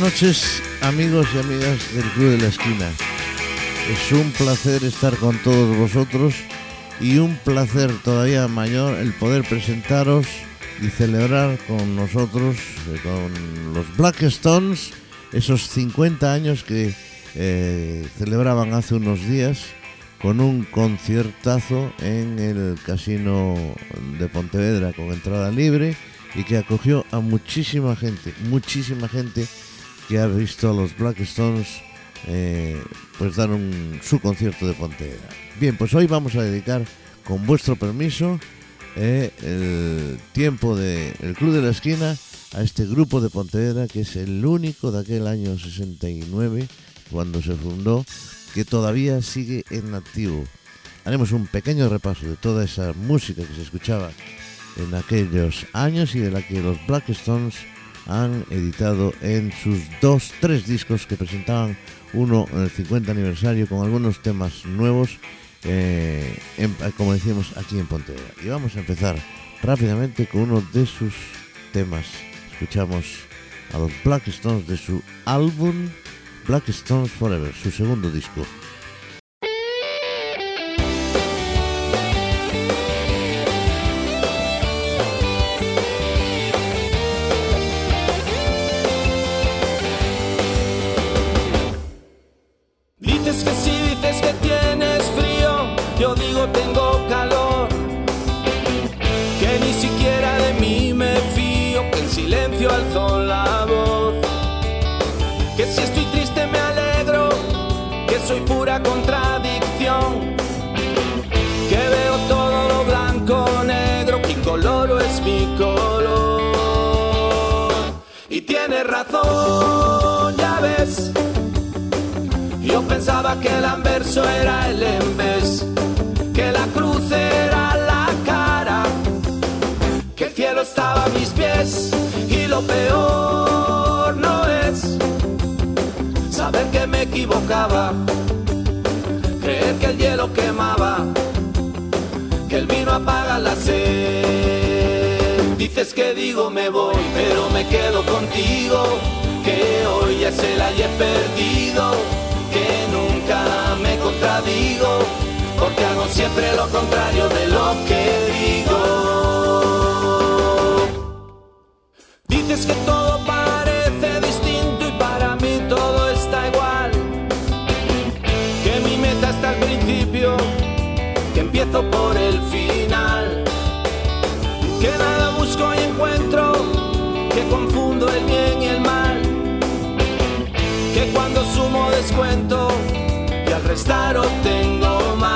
Noches amigos y amigas del Club de la Esquina. Es un placer estar con todos vosotros y un placer todavía mayor el poder presentaros y celebrar con nosotros, eh, con los Black Stones, esos 50 años que eh, celebraban hace unos días con un conciertazo en el Casino de Pontevedra con entrada libre y que acogió a muchísima gente, muchísima gente que ha visto a los Black Stones eh, pues dar un, su concierto de Pontevedra. Bien, pues hoy vamos a dedicar, con vuestro permiso, eh, el tiempo del Club de la Esquina a este grupo de Pontevedra que es el único de aquel año 69 cuando se fundó que todavía sigue en activo. Haremos un pequeño repaso de toda esa música que se escuchaba en aquellos años y de la que los Black Stones han editado en sus dos, tres discos que presentaban uno en el 50 aniversario con algunos temas nuevos, eh, en- como decíamos aquí en Pontevedra. Y vamos a empezar rápidamente con uno de sus temas. Escuchamos a los Black Stones de su álbum Black Stones Forever, su segundo disco. Razón, ya ves. Yo pensaba que el anverso era el vez, que la cruz era la cara, que el cielo estaba a mis pies y lo peor no es saber que me equivocaba, sed. Dices que digo me voy, pero me quedo contigo, que hoy es el ayer perdido, que nunca me contradigo, porque hago siempre lo contrario de lo que digo. Dices que todo y al restar obtengo más.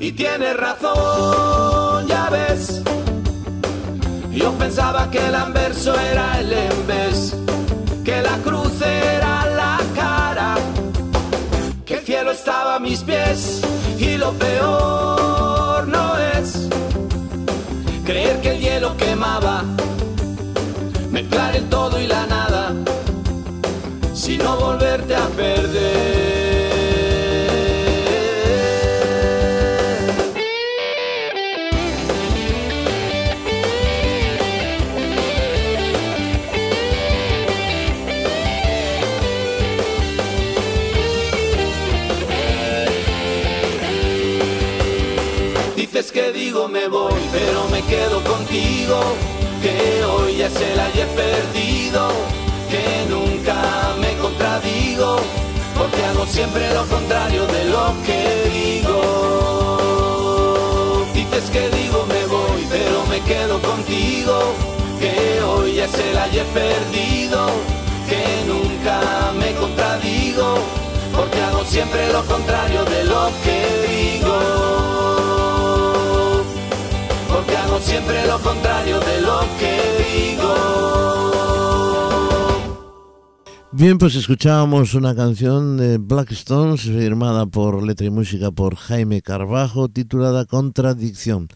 Y tienes razón, ya ves. Yo pensaba que el anverso era el en vez, que la cruz era la cara, que el cielo estaba a mis pies y lo peor no es creer que el hielo quemaba, mezclar el todo y la nada, sino volverte a perder. Dices que digo me voy, pero me quedo contigo. Que hoy es el ayer perdido, que nunca me contradigo, porque hago siempre lo contrario de lo que digo. Dices que digo me voy, pero me quedo contigo. Que hoy es el ayer perdido, que nunca me contradigo, porque hago siempre lo contrario de lo que digo porque hago siempre lo contrario de lo que digo. Bien, pues escuchábamos una canción de Black Stones firmada por letra y música por Jaime Carbajo titulada Contradicción.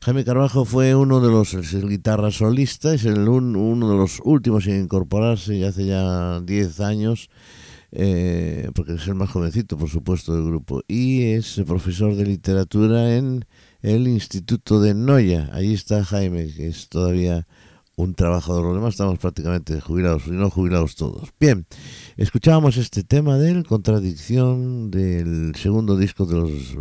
Jaime Carbajo fue uno de los es el guitarra solista, es el un- uno de los últimos en incorporarse y hace ya 10 años, eh, porque es el más jovencito, por supuesto, del grupo, y es profesor de literatura en el Instituto de Noya. Allí está Jaime, que es todavía un trabajador. Los demás estamos prácticamente jubilados y no jubilados todos. Bien, escuchábamos este tema de Contradicción del segundo disco de los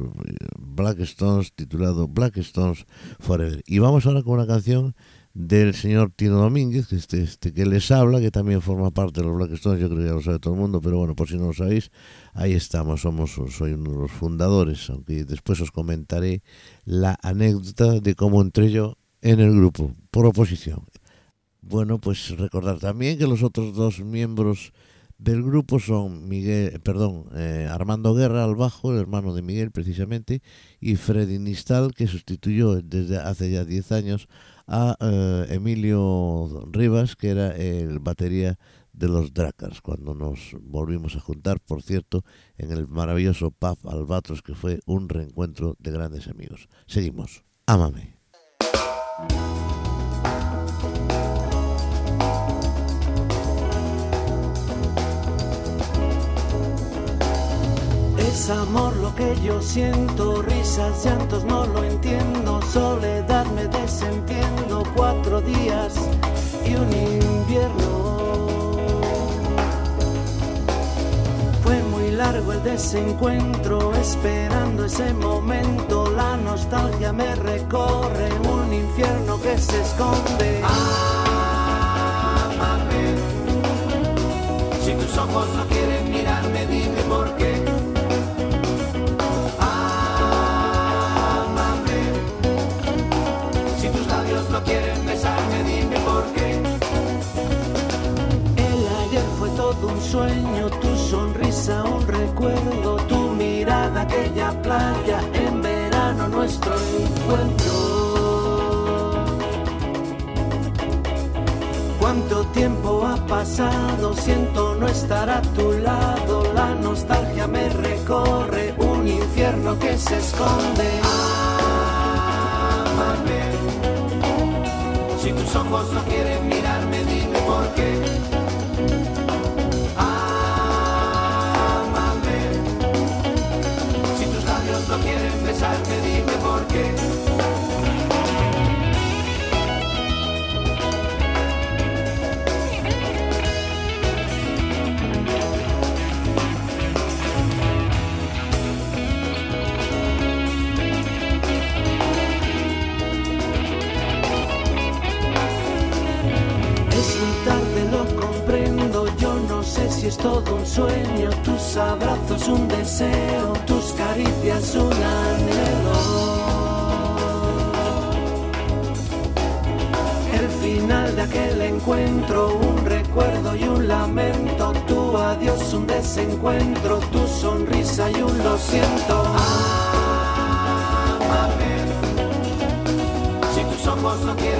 Black Stones titulado Black Stones Forever. Y vamos ahora con una canción del señor Tino Domínguez, que, este, este, que les habla, que también forma parte de los Black Stones, yo creo que ya lo sabe todo el mundo, pero bueno, por si no lo sabéis, ahí estamos, somos, soy uno de los fundadores, aunque después os comentaré la anécdota de cómo entré yo en el grupo, por oposición. Bueno, pues recordar también que los otros dos miembros del grupo son Miguel, perdón, eh, Armando Guerra al bajo, el hermano de Miguel precisamente, y Freddy Nistal, que sustituyó desde hace ya 10 años a eh, Emilio Rivas, que era el batería de los Dracars, cuando nos volvimos a juntar, por cierto, en el maravilloso pub Albatros, que fue un reencuentro de grandes amigos. Seguimos. Ámame. Es amor lo que yo siento, risas, llantos, no lo entiendo, soledad me desentiendo, cuatro días y un invierno. Fue muy largo el desencuentro, esperando ese momento, la nostalgia me recorre, un infierno que se esconde. Amame. Si tus ojos no quieren mirarme, sueño, tu sonrisa un recuerdo, tu mirada aquella playa, en verano nuestro encuentro. Cuánto tiempo ha pasado, siento no estar a tu lado, la nostalgia me recorre, un infierno que se esconde. Amame. Si tus ojos no quieren mirarme, dime por qué. Quieren es todo un sueño, tus abrazos un deseo, tus caricias un anhelo. El final de aquel encuentro, un recuerdo y un lamento, tu adiós un desencuentro, tu sonrisa y un lo siento. Amame. Si tus ojos no quieren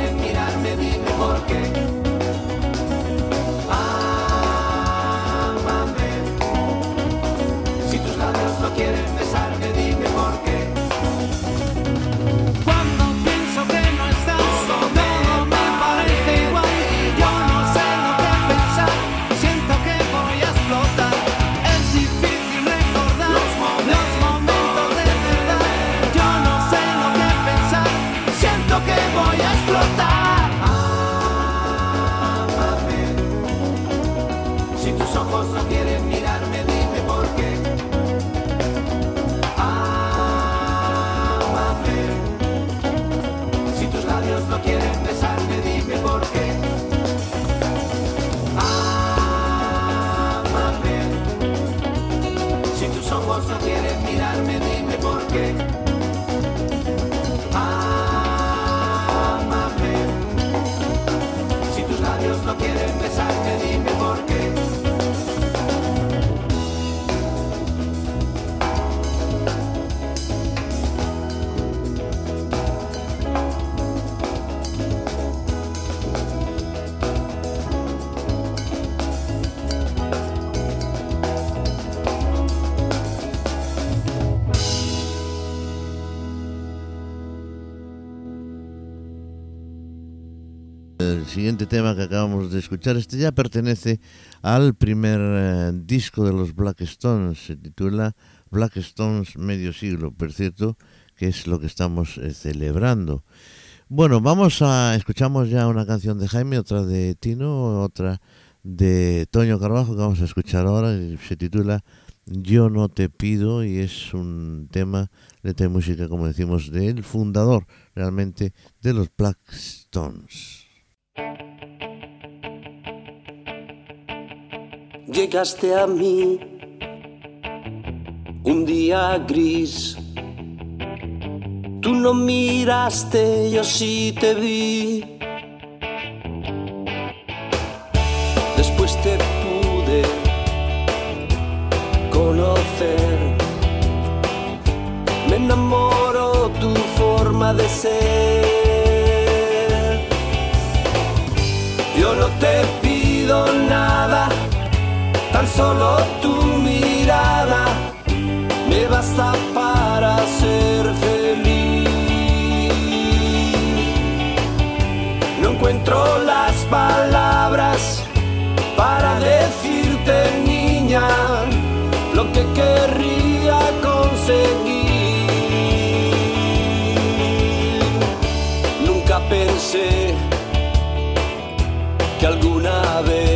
tema que acabamos de escuchar, este ya pertenece al primer eh, disco de los Black Stones, se titula Black Stones Medio Siglo, por cierto, que es lo que estamos eh, celebrando. Bueno, vamos a escuchamos ya una canción de Jaime, otra de Tino, otra de Toño Carbajo que vamos a escuchar ahora. y Se titula Yo no te pido y es un tema, letra y música, como decimos, del fundador realmente de los Black Stones. Llegaste a mí un día gris. Tú no miraste, yo sí te vi. Después te pude conocer. Me enamoró tu forma de ser. Solo tu mirada me basta para ser feliz. No encuentro las palabras para decirte, niña, lo que querría conseguir. Nunca pensé que alguna vez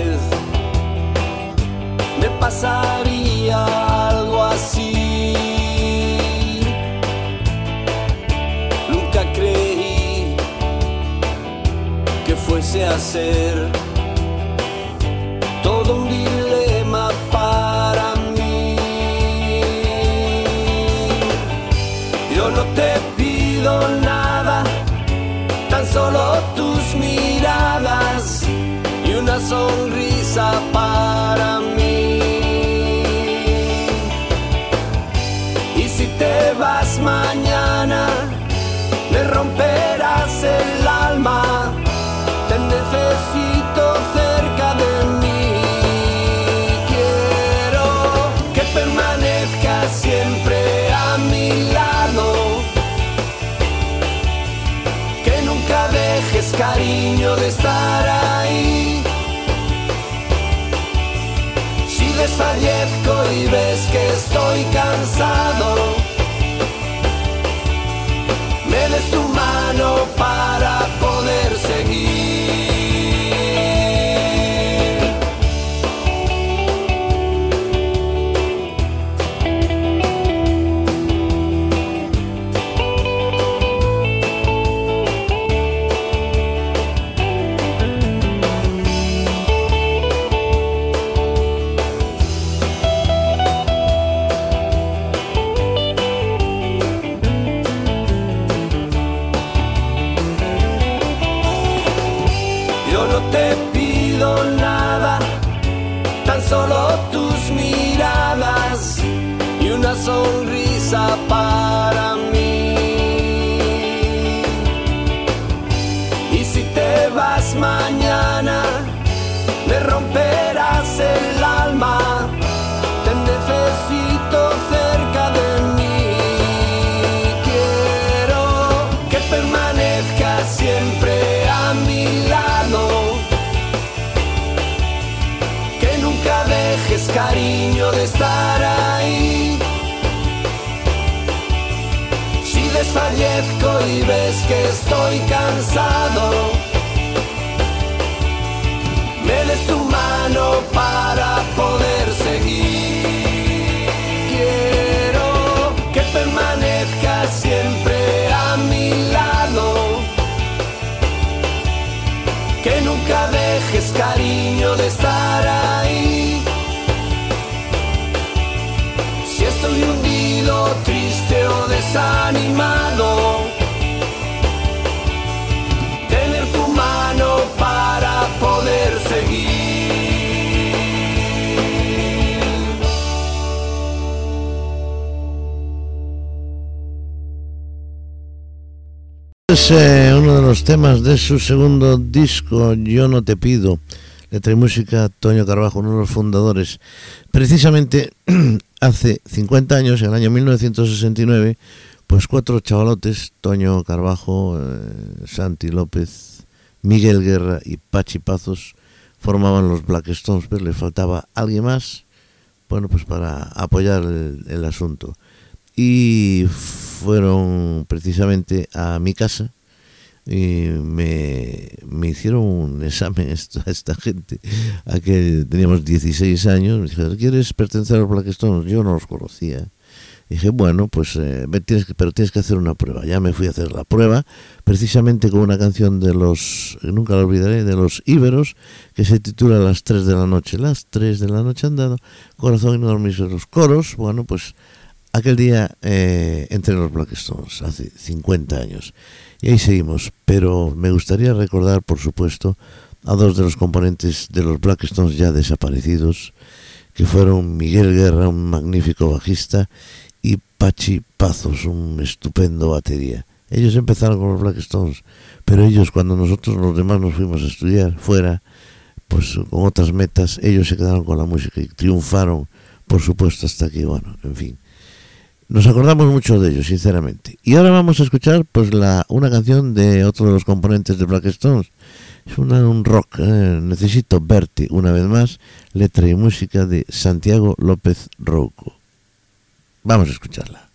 pasaría algo así. Nunca creí que fuese a ser todo un dilema para mí. Yo no te pido nada, tan solo tus miradas y una sonrisa para mí. Estoy desanimado, tener tu mano para poder seguir. Es eh, uno de los temas de su segundo disco, Yo no te pido, letra y música, Toño Carbajo, uno de los fundadores. Precisamente hace 50 años, en el año 1969, pues cuatro chavalotes, Toño Carbajo, eh, Santi López, Miguel Guerra y Pachi Pazos, formaban los Black Stones, pero le faltaba alguien más, bueno, pues para apoyar el, el asunto. Y fueron precisamente a mi casa y me, me hicieron un examen esta, esta gente, a que teníamos 16 años, me dijeron, ¿quieres pertenecer a los Black Stones? Yo no los conocía. Dije, bueno, pues eh, tienes que, pero tienes que hacer una prueba. Ya me fui a hacer la prueba, precisamente con una canción de los, nunca la olvidaré, de los íberos, que se titula Las 3 de la noche. Las 3 de la noche andando, corazón y no dormirse los coros. Bueno, pues aquel día eh, entre los Black Stones, hace 50 años. Y ahí seguimos. Pero me gustaría recordar, por supuesto, a dos de los componentes de los Black Stones ya desaparecidos, que fueron Miguel Guerra, un magnífico bajista, y Pachi Pazos, un estupendo batería. Ellos empezaron con los Black Stones, pero ellos cuando nosotros los demás nos fuimos a estudiar fuera, pues con otras metas, ellos se quedaron con la música y triunfaron, por supuesto, hasta aquí, bueno, en fin. Nos acordamos mucho de ellos, sinceramente. Y ahora vamos a escuchar pues la, una canción de otro de los componentes de Black Stones. Es una, un rock, eh, necesito verte una vez más, letra y música de Santiago López Rouco. Vamos a escucharla.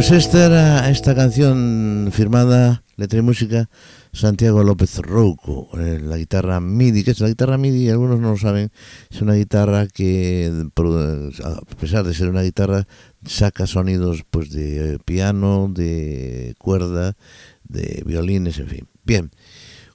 Pues esta era esta canción firmada, letra y música, Santiago López Rouco, eh, la guitarra MIDI, que es la guitarra MIDI, algunos no lo saben, es una guitarra que, a pesar de ser una guitarra, saca sonidos pues de piano, de cuerda, de violines, en fin. Bien,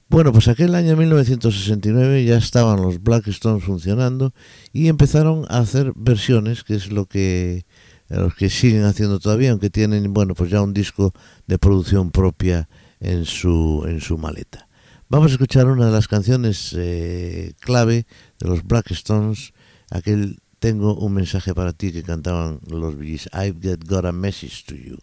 bueno, pues aquel año 1969 ya estaban los Black Stones funcionando y empezaron a hacer versiones, que es lo que los que siguen haciendo todavía, aunque tienen, bueno, pues ya un disco de producción propia en su en su maleta. Vamos a escuchar una de las canciones eh, clave de los Black Stones, aquel Tengo un mensaje para ti que cantaban los Billys, I've got, a message to you.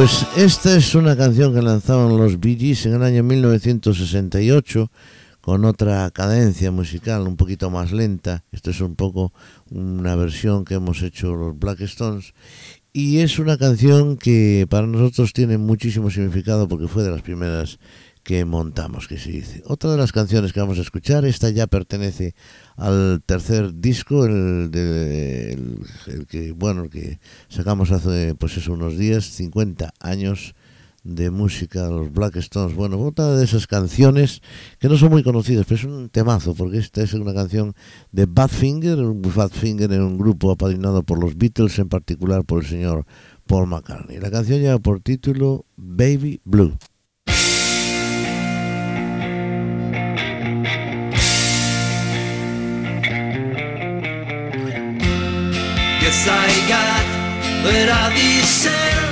Pues esta es una canción que lanzaban los Bee Gees en el año 1968 con otra cadencia musical un poquito más lenta. Esto es un poco una versión que hemos hecho los Black Stones y es una canción que para nosotros tiene muchísimo significado porque fue de las primeras que montamos, que se dice. Otra de las canciones que vamos a escuchar, esta ya pertenece al tercer disco, el, de- el- que bueno, el que sacamos hace pues eso unos días, 50 años de música, los Black Stones. Bueno, otra de esas canciones que no son muy conocidas, pero es un temazo, porque esta es una canción de Badfinger, Badfinger en un grupo apadrinado por los Beatles, en particular por el señor Paul McCartney. La canción lleva por título Baby Blue. I got what I deserve.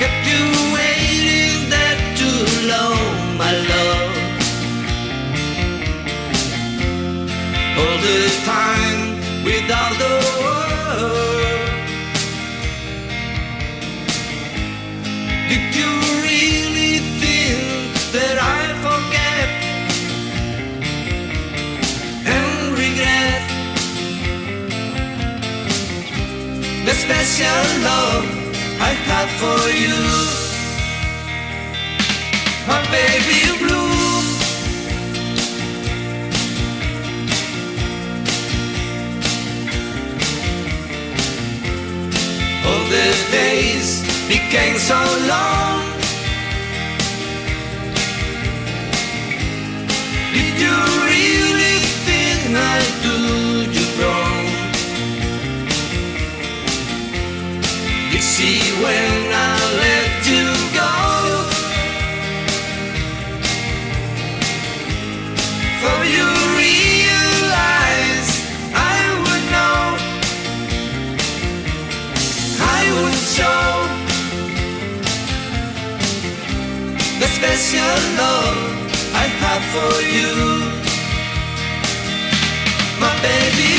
Kept you waiting that too long, my love. All the time without the word. Did you really the special love I have for you, my baby blue. All the days became so long. Special love I have for you, my baby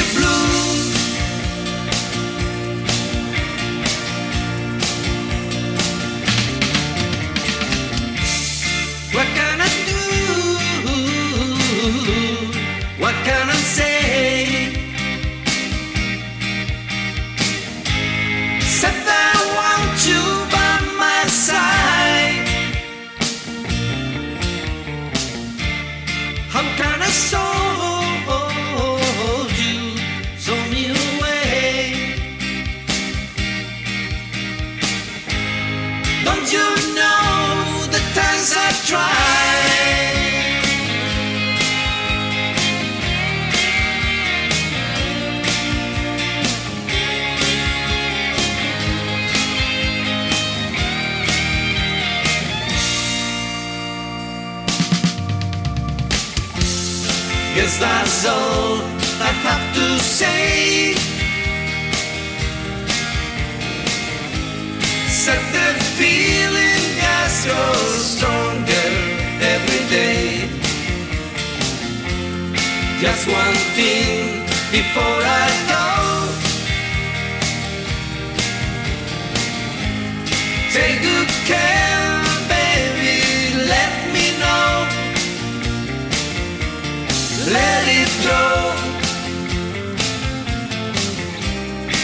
as you're stronger every day. Just one thing before I go. Take good care, baby. Let me know. Let it grow.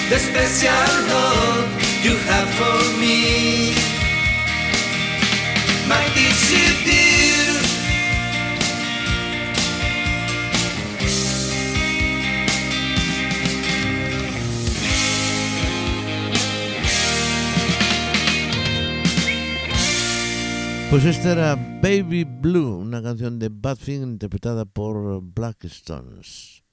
The special love you have for me. Pues esta era Baby Blue, una canción de Badfinger interpretada por Black Stones.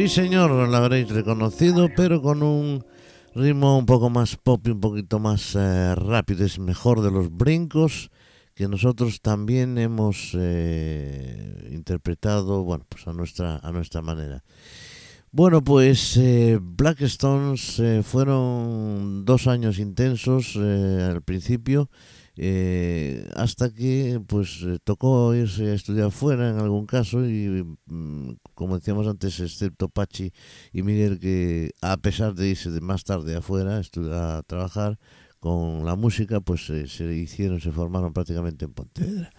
Sí, señor, la habréis reconocido, pero con un ritmo un poco más pop y un poquito más eh, rápido. Es mejor de los brincos que nosotros también hemos eh, interpretado, bueno, pues a nuestra, a nuestra manera. Bueno, pues eh, Black Stones eh, fueron dos años intensos eh, al principio, eh, hasta que pues eh, tocó irse a estudiar fuera en algún caso y mm, como decíamos antes, excepto Pachi y Miguel que a pesar de irse de más tarde afuera a, trabajar con la música, pues eh, se hicieron, se formaron prácticamente en Pontevedra.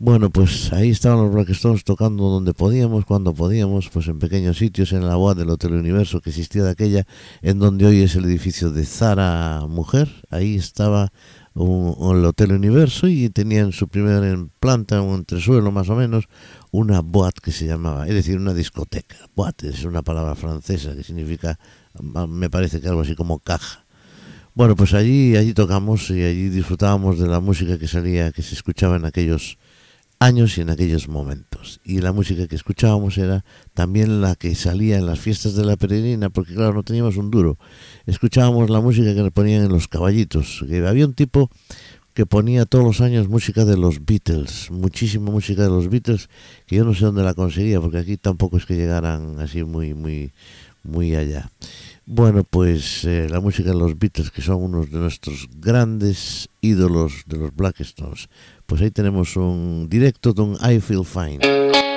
Bueno, pues ahí estaban los Black tocando donde podíamos, cuando podíamos, pues en pequeños sitios, en la boa del Hotel Universo que existía de aquella, en donde hoy es el edificio de Zara Mujer. Ahí estaba un, un- el Hotel Universo y tenía en su primer en planta, un entresuelo más o menos, una boîte que se llamaba, es decir, una discoteca. Boîte es una palabra francesa que significa, me parece que algo así como caja. Bueno, pues allí, allí tocamos y allí disfrutábamos de la música que salía, que se escuchaba en aquellos años y en aquellos momentos. Y la música que escuchábamos era también la que salía en las fiestas de la peregrina, porque claro, no teníamos un duro. Escuchábamos la música que nos ponían en los caballitos. Que había un tipo que ponía todos los años música de los Beatles, muchísima música de los Beatles, que yo no sé dónde la conseguía, porque aquí tampoco es que llegaran así muy, muy, muy allá. Bueno, pues eh, la música de los Beatles, que son unos de nuestros grandes ídolos de los Black Stones. Pues ahí tenemos un directo de un I Feel Fine.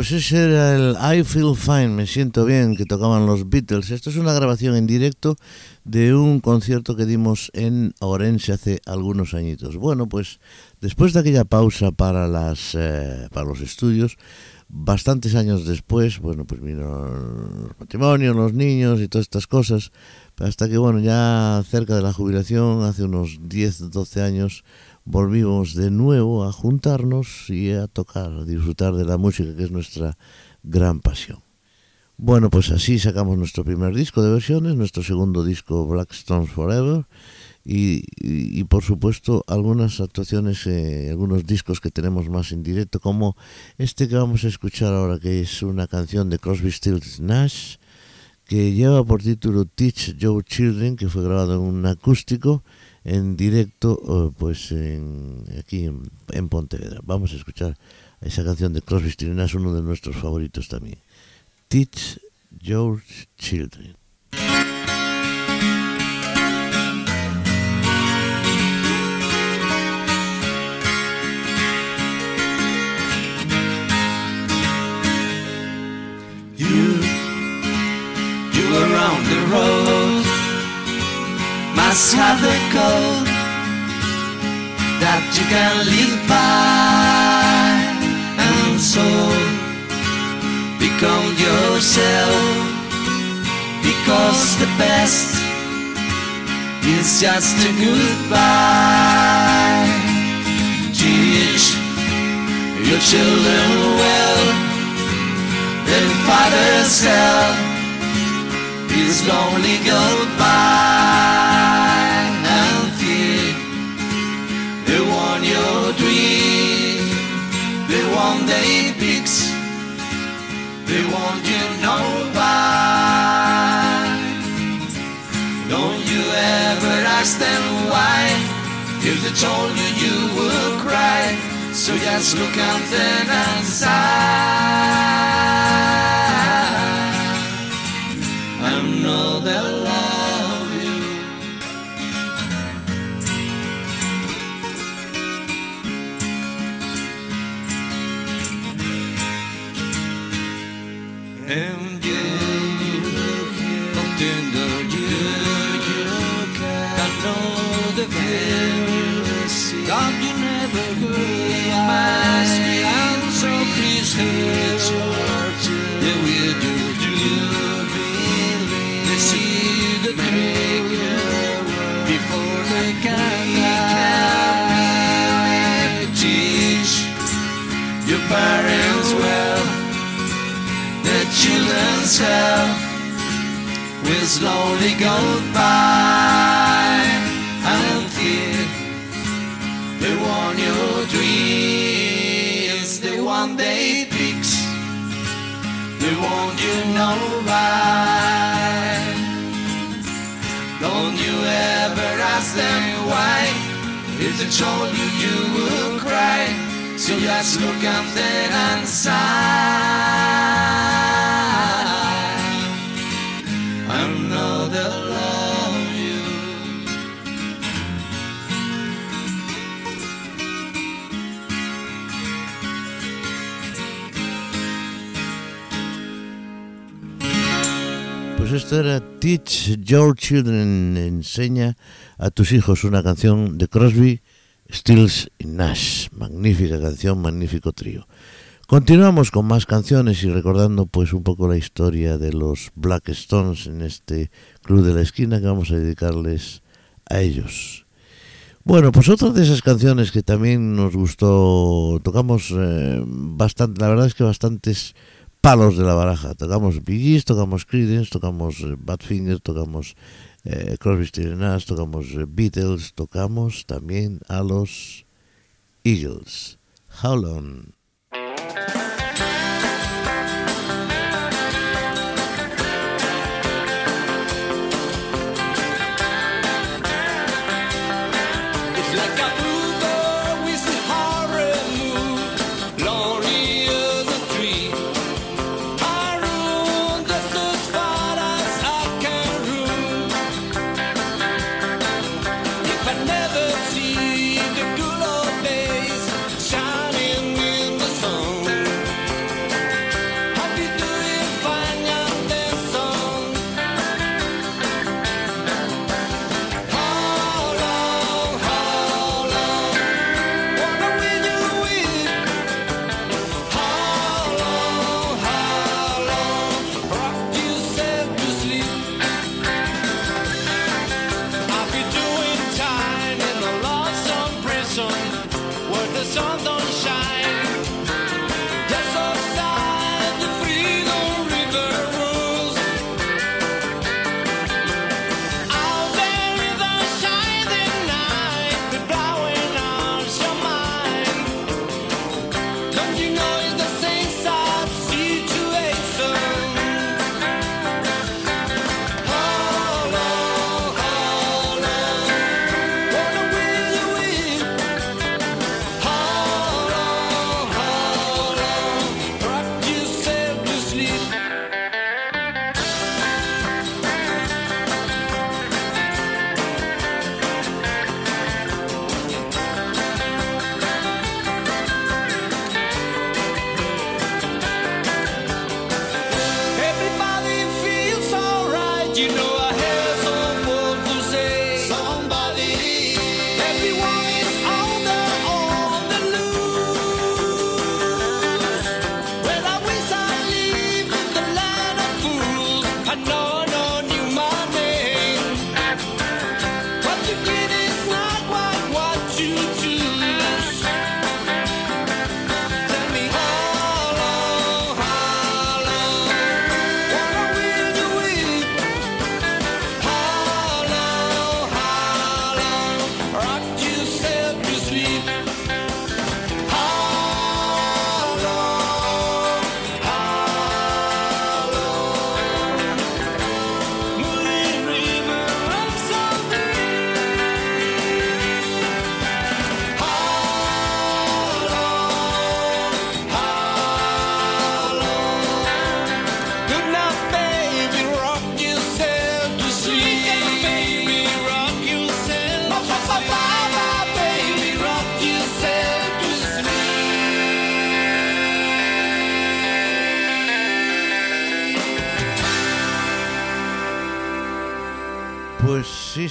Pues ese era el I Feel Fine, me siento bien, que tocaban los Beatles. Esto es una grabación en directo de un concierto que dimos en Orense hace algunos añitos. Bueno, pues después de aquella pausa para, las, eh, para los estudios, bastantes años después, bueno, pues vino el matrimonio, los niños y todas estas cosas, hasta que, bueno, ya cerca de la jubilación, hace unos 10, 12 años, volvimos de nuevo a juntarnos y a tocar, a disfrutar de la música, que es nuestra gran pasión. Bueno, pues así sacamos nuestro primer disco de versiones, nuestro segundo disco Black Stones Forever y, y- por supuesto algunas actuaciones, eh, algunos discos que tenemos más en directo, como este que vamos a escuchar ahora, que es una canción de Crosby, Stills Nash, que lleva por título Teach Your Children, que fue grabado en un acústico en directo eh, pues en, aquí en, Pontevedra. Vamos a escuchar esa canción de Crosby, Stills Nash, uno de nuestros favoritos también. Teach Your Children. You, you around the road must have the code that you can live by, and so become yourself. Because the best is just a goodbye. Teach your children well then father's help is lonely goodbye won't you know why? Don't you ever ask them why? If they told you, you would cry. So just look out then and sigh. I know that. Parents well. The children's hell will slowly go by fear. They want your dreams, they want they pics, they want you know why. Ask them why? If they told you, you would cry. So just look at them and sigh. I know they'll love you. Pues esto era Teach Your Children, enseña a tus hijos una canción de Crosby, Stills y Nash. Magnífica canción, magnífico trío. Continuamos con más canciones y recordando pues un poco la historia de los Black Stones en este club de la esquina que vamos a dedicarles a ellos. Bueno, pues otra de esas canciones que también nos gustó, tocamos eh, bastante, la verdad es que bastantes palos de la baraja. Tocamos Bee tocamos Creedence, tocamos eh, Badfinger, tocamos eh, Crosby, Stills Nash, tocamos eh, Beatles, tocamos también a los Eagles. How long?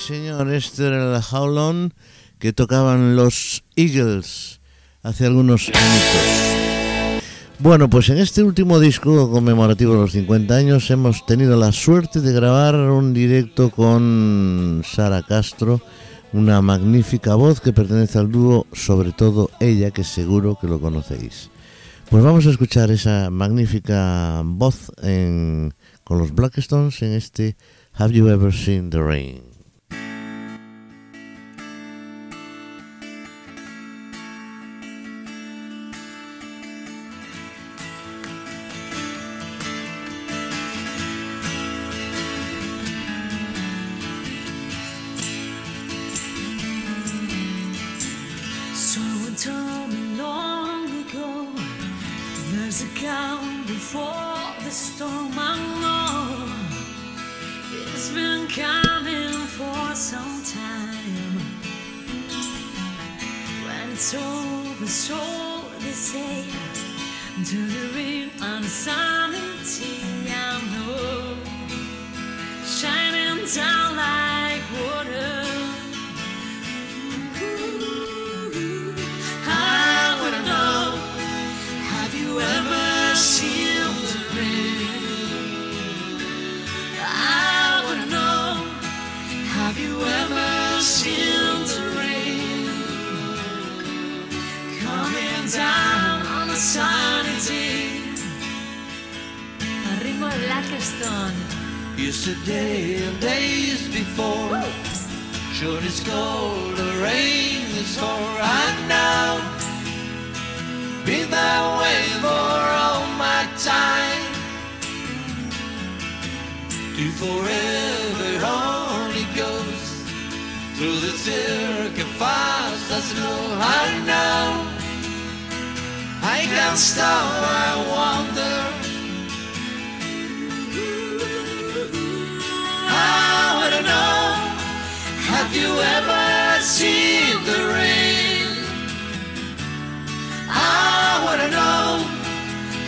Señor, este era el How Long que tocaban los Eagles hace algunos años. Bueno, pues en este último disco conmemorativo de los 50 años hemos tenido la suerte de grabar un directo con Sara Castro, una magnífica voz que pertenece al dúo, sobre todo ella, que seguro que lo conocéis. Pues vamos a escuchar esa magnífica voz en- con los Blackstones en este Have You Ever Seen the Rain? done yesterday and days before. Should Sure, it's cold or rain, it's alright now. Be that way for all my time. To forever on it goes through the fast as no I know I can't stop, I wonder. Have you ever seen the rain? I wanna know,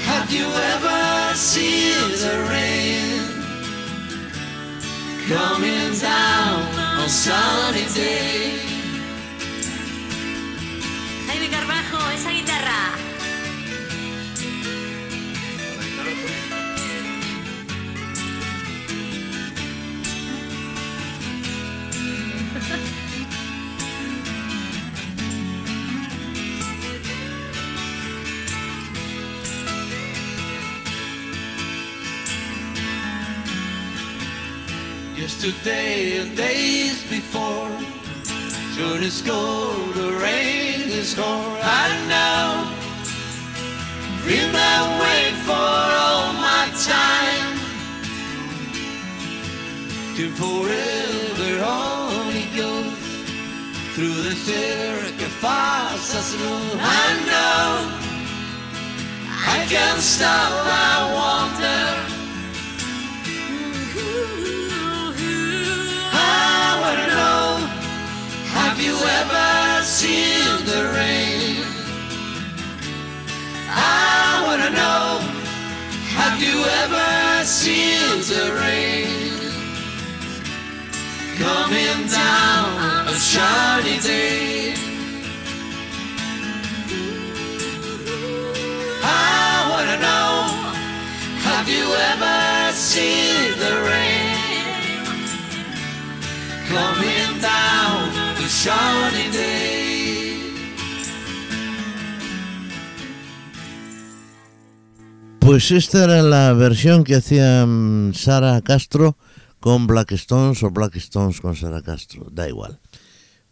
have you ever seen the rain? Coming down on sunny day. Yesterday and days before, it's cold, the rain is cold. I know, been that way for all my time. To forever only goes through the fast as road. I know, I can't stop. I wonder. Seen the rain? I wanna know, have you ever seen the rain? Coming down a shiny day. I wanna know, have you ever seen the rain? coming down the shiny day. Pues esta era la versión que hacía mm, Sara Castro con Black Stones o Black Stones con Sara Castro, da igual.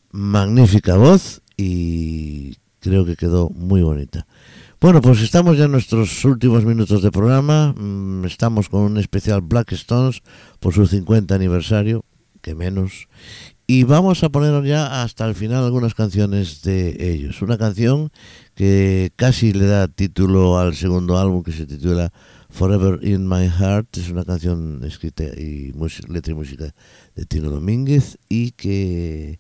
Magnífica voz y creo que quedó muy bonita. Bueno, pues estamos ya en nuestros últimos minutos de programa. Mm, Estamos con un especial Black Stones por su 50 aniversario, que menos. Y vamos a poner ya hasta el final algunas canciones de ellos. Una canción que casi le da título al segundo álbum que se titula Forever in My Heart. Es una canción escrita y letra y música de Tino Domínguez y que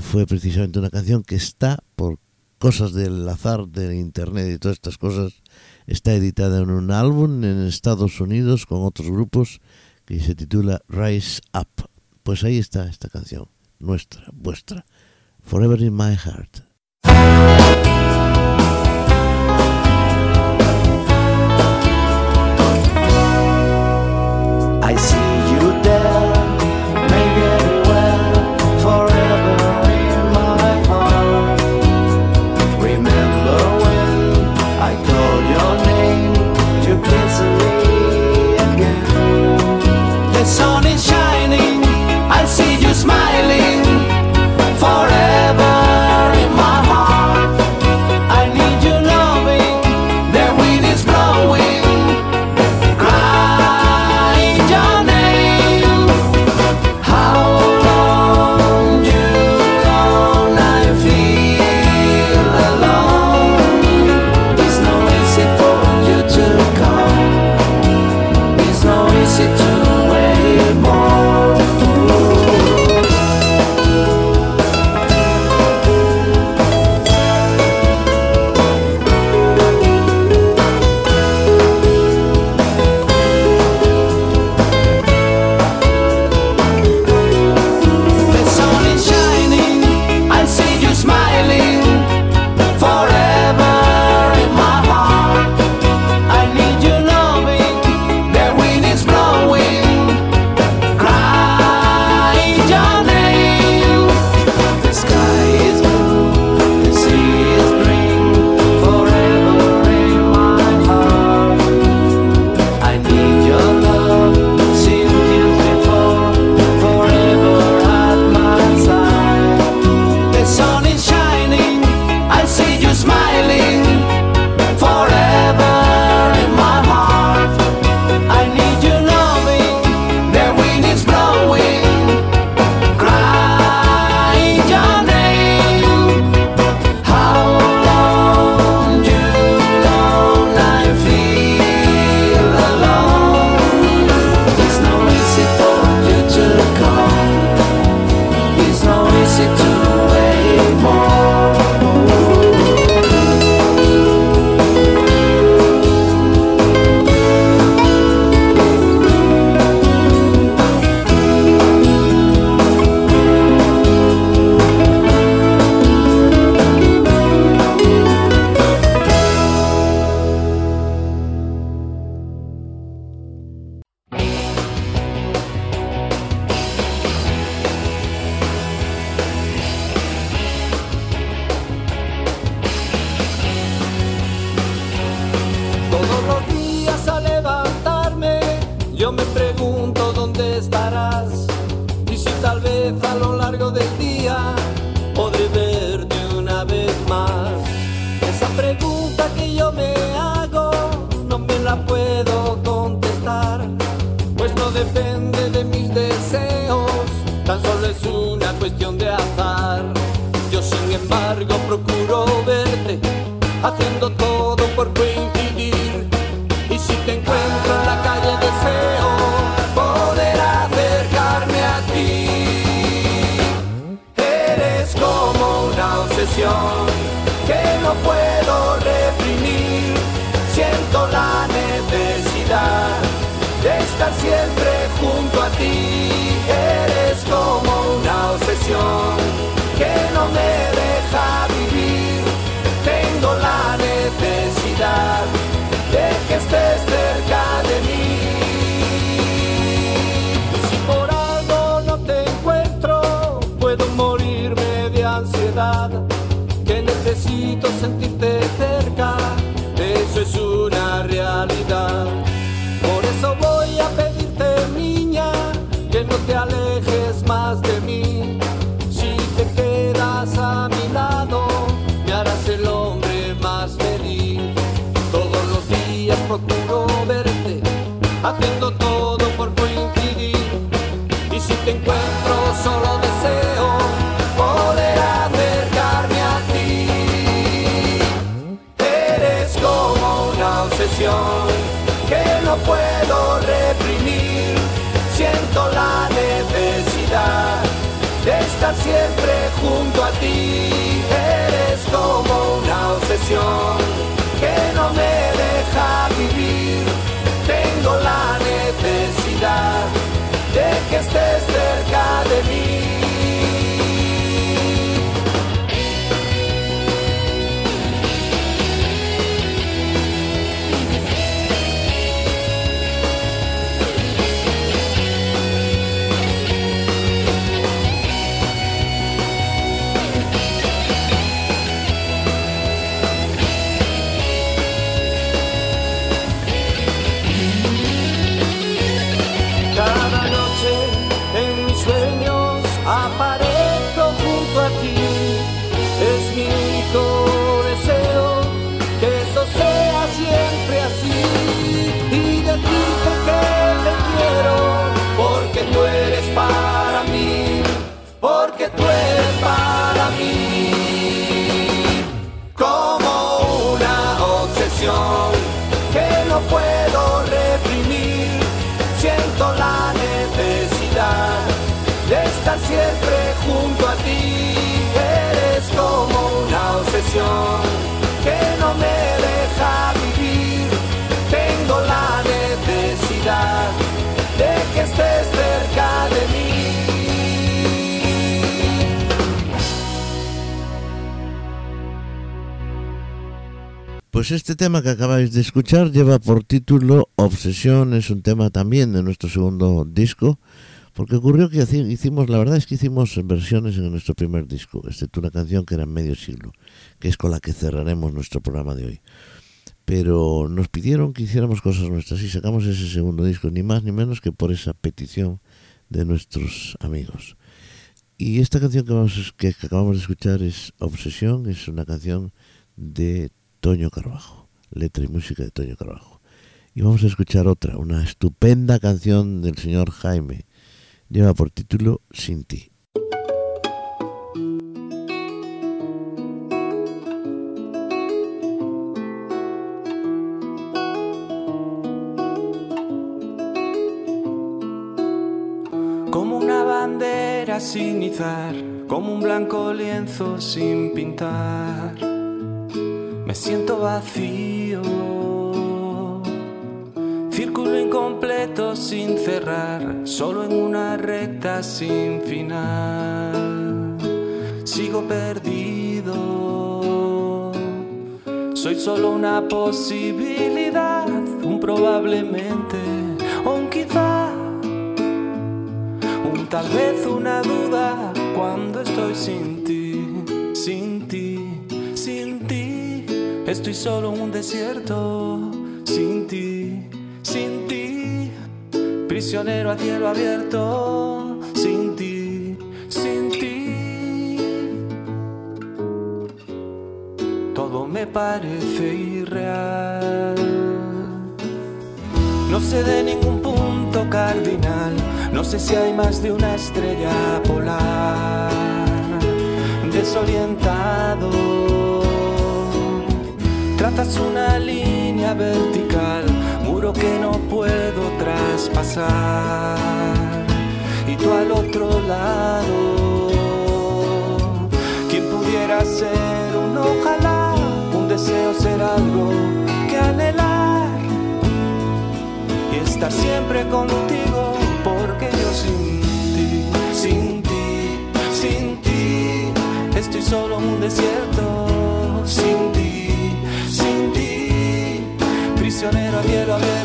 fue precisamente una canción que está, por cosas del azar del internet y todas estas cosas, está editada en un álbum en Estados Unidos con otros grupos que se titula Rise Up. Pues ahí está esta canción, nuestra, vuestra, Forever in My Heart. I see you there. que no puedo reprimir. Siento la necesidad de estar siempre junto a ti. Eres como una obsesión que no me deja vivir. Tengo la necesidad de que estés cerca de mí. Junto a ti. Eres como una obsesión que no me deja vivir. Tengo la necesidad de que estés cerca de mí. Pues este tema que acabáis de escuchar lleva por título Obsesión, es un tema también de nuestro segundo disco, porque ocurrió que hicimos, la verdad es que hicimos versiones en nuestro primer disco, excepto una canción que era medio siglo, que es con la que cerraremos nuestro programa de hoy. Pero nos pidieron que hiciéramos cosas nuestras y sacamos ese segundo disco, ni más ni menos que por esa petición de nuestros amigos. Y esta canción que, vamos, que acabamos de escuchar es Obsesión, es una canción de Toño Carbajo, letra y música de Toño Carbajo. Y vamos a escuchar otra, una estupenda canción del señor Jaime. Lleva por título Sin ti. Como una bandera sin izar, como un blanco lienzo sin pintar. Me siento vacío, sin cerrar, solo en una recta sin final. Sigo perdido, soy solo una posibilidad, un probablemente, un quizá. Un tal vez una duda cuando estoy sin ti, sin ti, sin ti. Estoy solo un desierto, sin ti, sin ti. Prisionero a cielo abierto, sin ti, sin ti. Todo me parece irreal. No sé de ningún punto cardinal, no sé si hay más de una estrella polar. Desorientado, trazas una línea vertical, muro que no puedo traspasar. Y tú al otro lado, quien pudiera ser un ojalá, un deseo ser algo que anhelar. Y estar siempre contigo porque yo sin ti, sin ti, sin ti estoy solo en un desierto. Sin ti, sin ti prisionero a abierto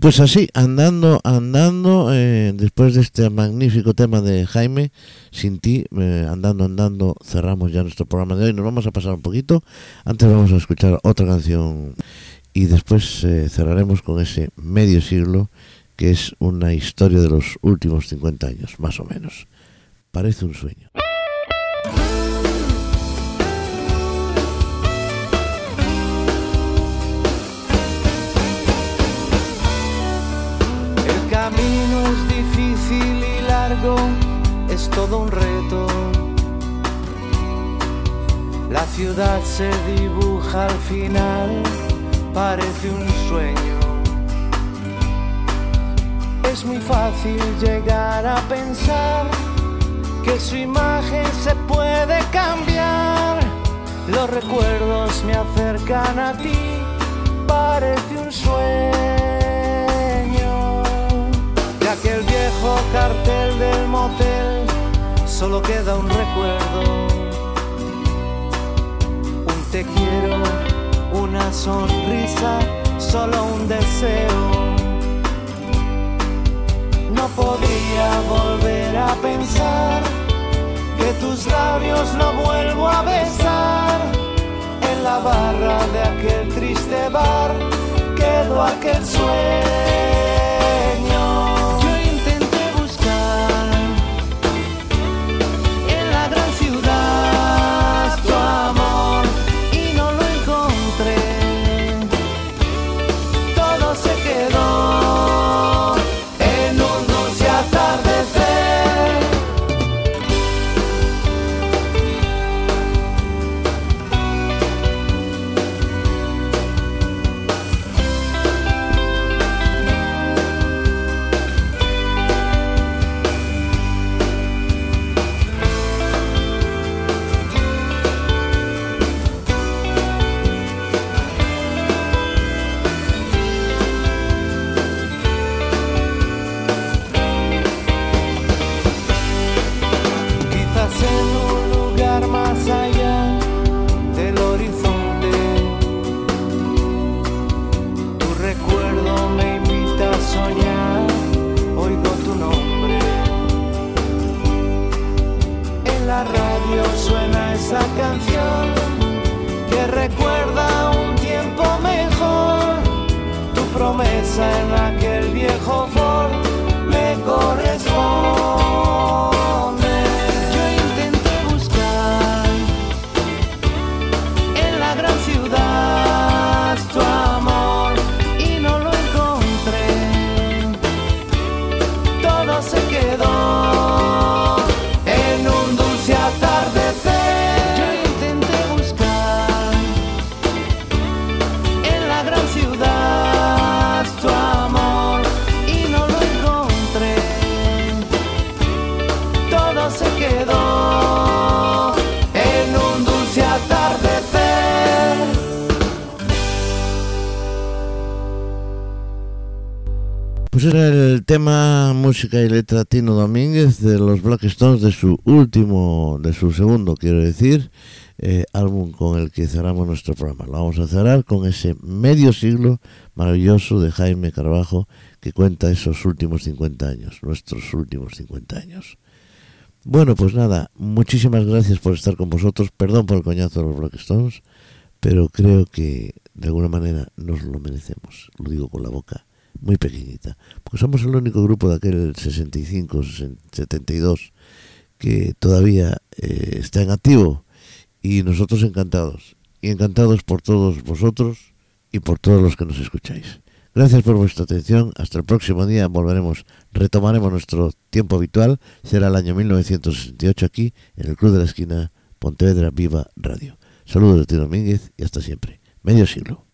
pues así, andando, andando, eh, después de este magnífico tema de Jaime, sin ti, eh, andando, andando, cerramos ya nuestro programa de hoy. Nos vamos a pasar un poquito. Antes vamos a escuchar otra canción y después eh, cerraremos con ese medio siglo que es una historia de los últimos 50 años, más o menos. Parece un sueño. Es todo un reto. La ciudad se dibuja al final, parece un sueño. Es muy fácil llegar a pensar que su imagen se puede cambiar. Los recuerdos me acercan a ti, parece un sueño. De aquel cartel del motel, solo queda un recuerdo. Un te quiero, una sonrisa, solo un deseo. No podía volver a pensar que tus labios no vuelvo a besar. En la barra de aquel triste bar quedó aquel sueño. Música y letra Tino Domínguez de los Black Stones de su último, de su segundo, quiero decir, eh, álbum con el que cerramos nuestro programa. Lo vamos a cerrar con ese medio siglo maravilloso de Jaime Carbajo que cuenta esos últimos 50 años, nuestros últimos 50 años. Bueno, pues nada, muchísimas gracias por estar con vosotros. Perdón por el coñazo de los Black Stones, pero creo que de alguna manera nos lo merecemos. Lo digo con la boca muy pequeñita. Porque somos el único grupo de aquel 65, 72 que todavía eh, está en activo y nosotros encantados. Y encantados por todos vosotros y por todos los que nos escucháis. Gracias por vuestra atención. Hasta el próximo día volveremos, retomaremos nuestro tiempo habitual. Será el año 1968 aquí en el Club de la Esquina, Pontevedra Viva Radio. Saludos de Tino Domínguez y hasta siempre. Medio siglo.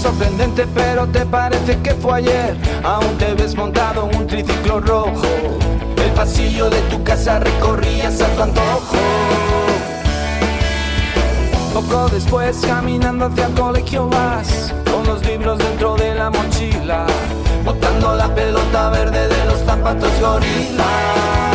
Sorprendente, pero te parece que fue ayer. Aún te ves montado en un triciclo rojo. El pasillo de tu casa recorrías a tu antojo. Poco después, caminando hacia el colegio vas, con los libros dentro de la mochila, botando la pelota verde de los zapatos gorila.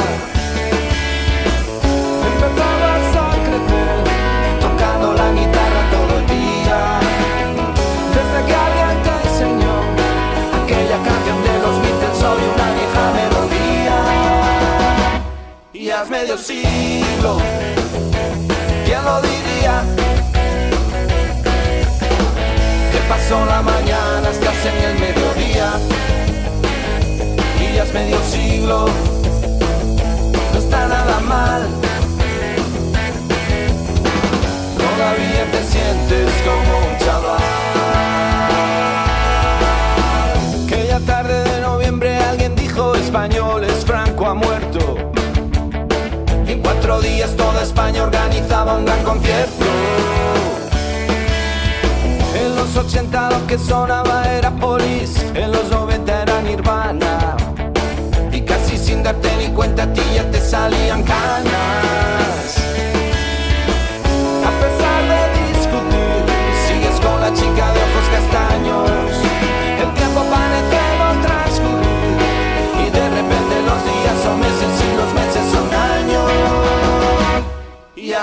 Haz medio siglo, ¿quién lo diría? Que pasó la mañana, estás en el mediodía. Es medio siglo, no está nada mal. Todavía te sientes como un chaval. Cuatro días toda España organizaba un gran concierto. En los 80 lo que sonaba era Police, en los 90 era Nirvana. Y casi sin darte ni cuenta a ti ya te salían canas.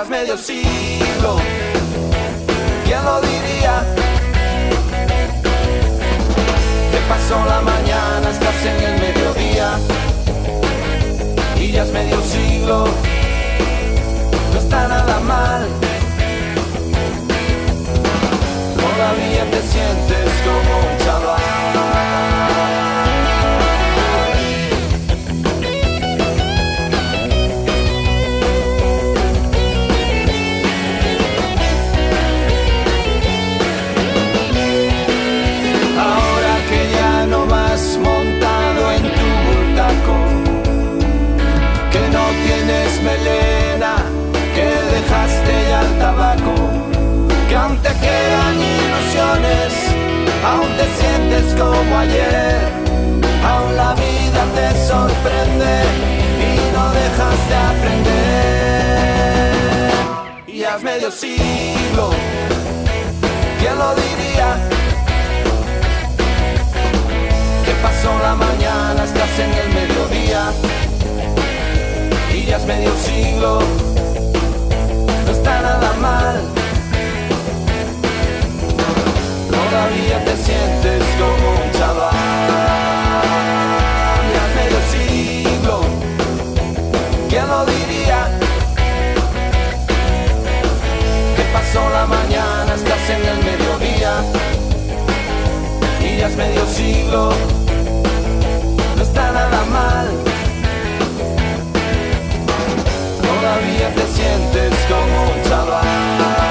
Medio siglo, ¿quién lo diría? Te pasó la mañana, estás en el mediodía y ya es medio siglo, no está nada mal. Todavía te sientes como un chaval. Aún te sientes como ayer, aún la vida te sorprende y no dejas de aprender. Y has medio siglo, ¿quién lo diría? que pasó la mañana, estás en el mediodía y ya es medio siglo, no está nada mal. todavía te sientes como un chaval de al medio siglo. ¿Quién lo diría? Que pasó la mañana, estás en el mediodía y ya es medio siglo. No está nada mal. Todavía te sientes como un chaval.